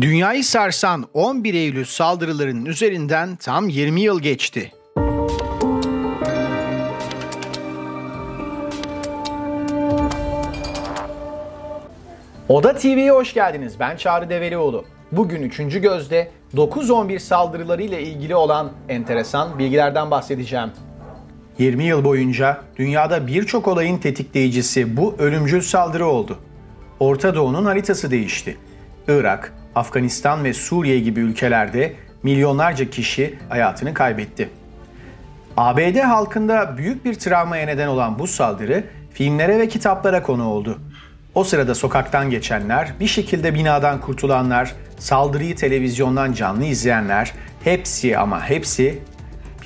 Dünyayı sarsan 11 Eylül saldırılarının üzerinden tam 20 yıl geçti. Oda TV'ye hoş geldiniz. Ben Çağrı Develioğlu. Bugün 3. gözde 9-11 saldırıları ile ilgili olan enteresan bilgilerden bahsedeceğim. 20 yıl boyunca dünyada birçok olayın tetikleyicisi bu ölümcül saldırı oldu. Orta Doğu'nun haritası değişti. Irak, Afganistan ve Suriye gibi ülkelerde milyonlarca kişi hayatını kaybetti. ABD halkında büyük bir travmaya neden olan bu saldırı filmlere ve kitaplara konu oldu. O sırada sokaktan geçenler, bir şekilde binadan kurtulanlar, saldırıyı televizyondan canlı izleyenler hepsi ama hepsi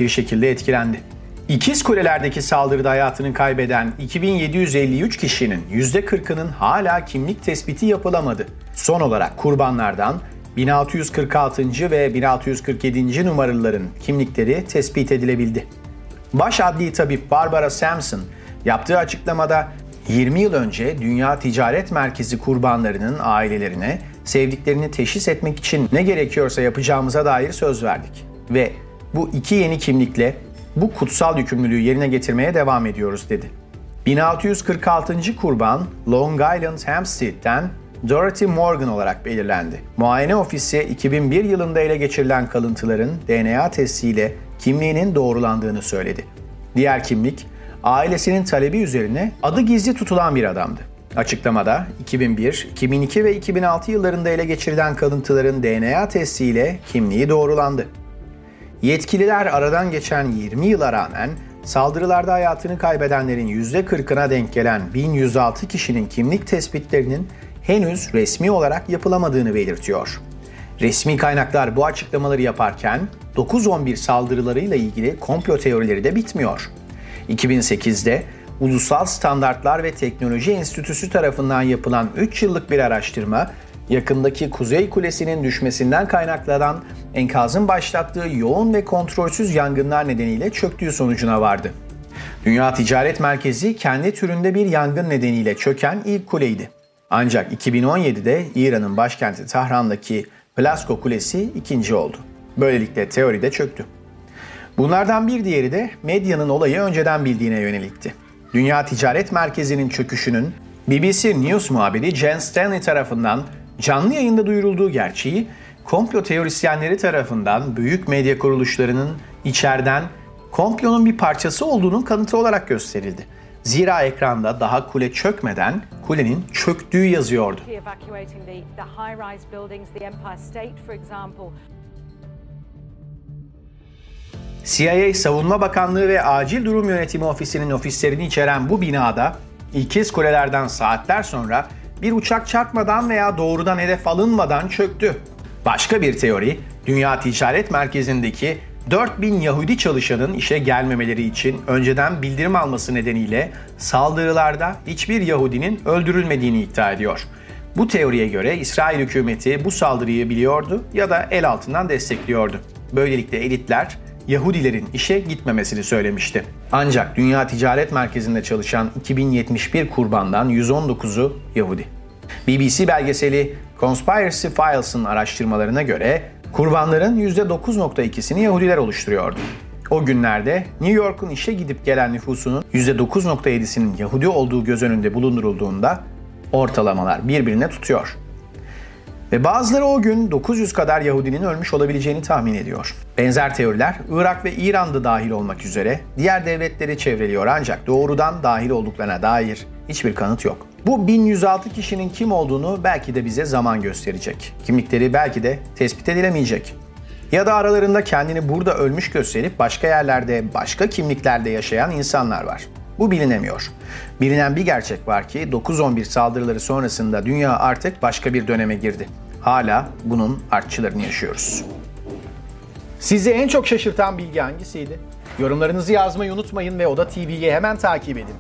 bir şekilde etkilendi. İkiz Kuleler'deki saldırıda hayatını kaybeden 2753 kişinin %40'ının hala kimlik tespiti yapılamadı. Son olarak kurbanlardan 1646. ve 1647. numaralıların kimlikleri tespit edilebildi. Baş adli tabip Barbara Sampson yaptığı açıklamada 20 yıl önce Dünya Ticaret Merkezi kurbanlarının ailelerine sevdiklerini teşhis etmek için ne gerekiyorsa yapacağımıza dair söz verdik. Ve bu iki yeni kimlikle bu kutsal yükümlülüğü yerine getirmeye devam ediyoruz dedi. 1646. kurban Long Island Hampstead'den Dorothy Morgan olarak belirlendi. Muayene ofisi 2001 yılında ele geçirilen kalıntıların DNA testiyle kimliğinin doğrulandığını söyledi. Diğer kimlik ailesinin talebi üzerine adı gizli tutulan bir adamdı. Açıklamada 2001, 2002 ve 2006 yıllarında ele geçirilen kalıntıların DNA testiyle kimliği doğrulandı. Yetkililer aradan geçen 20 yıla rağmen saldırılarda hayatını kaybedenlerin %40'ına denk gelen 1106 kişinin kimlik tespitlerinin henüz resmi olarak yapılamadığını belirtiyor. Resmi kaynaklar bu açıklamaları yaparken 9-11 saldırılarıyla ilgili komplo teorileri de bitmiyor. 2008'de Ulusal Standartlar ve Teknoloji Enstitüsü tarafından yapılan 3 yıllık bir araştırma, yakındaki Kuzey Kulesi'nin düşmesinden kaynaklanan enkazın başlattığı yoğun ve kontrolsüz yangınlar nedeniyle çöktüğü sonucuna vardı. Dünya Ticaret Merkezi kendi türünde bir yangın nedeniyle çöken ilk kuleydi. Ancak 2017'de İran'ın başkenti Tahran'daki Plasko Kulesi ikinci oldu. Böylelikle teori de çöktü. Bunlardan bir diğeri de medyanın olayı önceden bildiğine yönelikti. Dünya Ticaret Merkezi'nin çöküşünün BBC News muhabiri Jen Stanley tarafından canlı yayında duyurulduğu gerçeği komplo teorisyenleri tarafından büyük medya kuruluşlarının içeriden komplonun bir parçası olduğunun kanıtı olarak gösterildi. Zira ekranda daha kule çökmeden kulenin çöktüğü yazıyordu. CIA Savunma Bakanlığı ve Acil Durum Yönetimi Ofisi'nin ofislerini içeren bu binada ikiz kulelerden saatler sonra bir uçak çarpmadan veya doğrudan hedef alınmadan çöktü. Başka bir teori, Dünya Ticaret Merkezi'ndeki 4000 Yahudi çalışanın işe gelmemeleri için önceden bildirim alması nedeniyle saldırılarda hiçbir Yahudinin öldürülmediğini iddia ediyor. Bu teoriye göre İsrail hükümeti bu saldırıyı biliyordu ya da el altından destekliyordu. Böylelikle elitler Yahudilerin işe gitmemesini söylemişti. Ancak Dünya Ticaret Merkezi'nde çalışan 2071 kurbandan 119'u Yahudi. BBC belgeseli Conspiracy Files'ın araştırmalarına göre kurbanların %9.2'sini Yahudiler oluşturuyordu. O günlerde New York'un işe gidip gelen nüfusunun %9.7'sinin Yahudi olduğu göz önünde bulundurulduğunda ortalamalar birbirine tutuyor. Ve bazıları o gün 900 kadar Yahudinin ölmüş olabileceğini tahmin ediyor. Benzer teoriler Irak ve İran'da dahil olmak üzere diğer devletleri çevreliyor ancak doğrudan dahil olduklarına dair hiçbir kanıt yok. Bu 1106 kişinin kim olduğunu belki de bize zaman gösterecek. Kimlikleri belki de tespit edilemeyecek. Ya da aralarında kendini burada ölmüş gösterip başka yerlerde, başka kimliklerde yaşayan insanlar var. Bu bilinemiyor. Bilinen bir gerçek var ki 9-11 saldırıları sonrasında dünya artık başka bir döneme girdi. Hala bunun artçılarını yaşıyoruz. Sizi en çok şaşırtan bilgi hangisiydi? Yorumlarınızı yazmayı unutmayın ve Oda TV'yi hemen takip edin.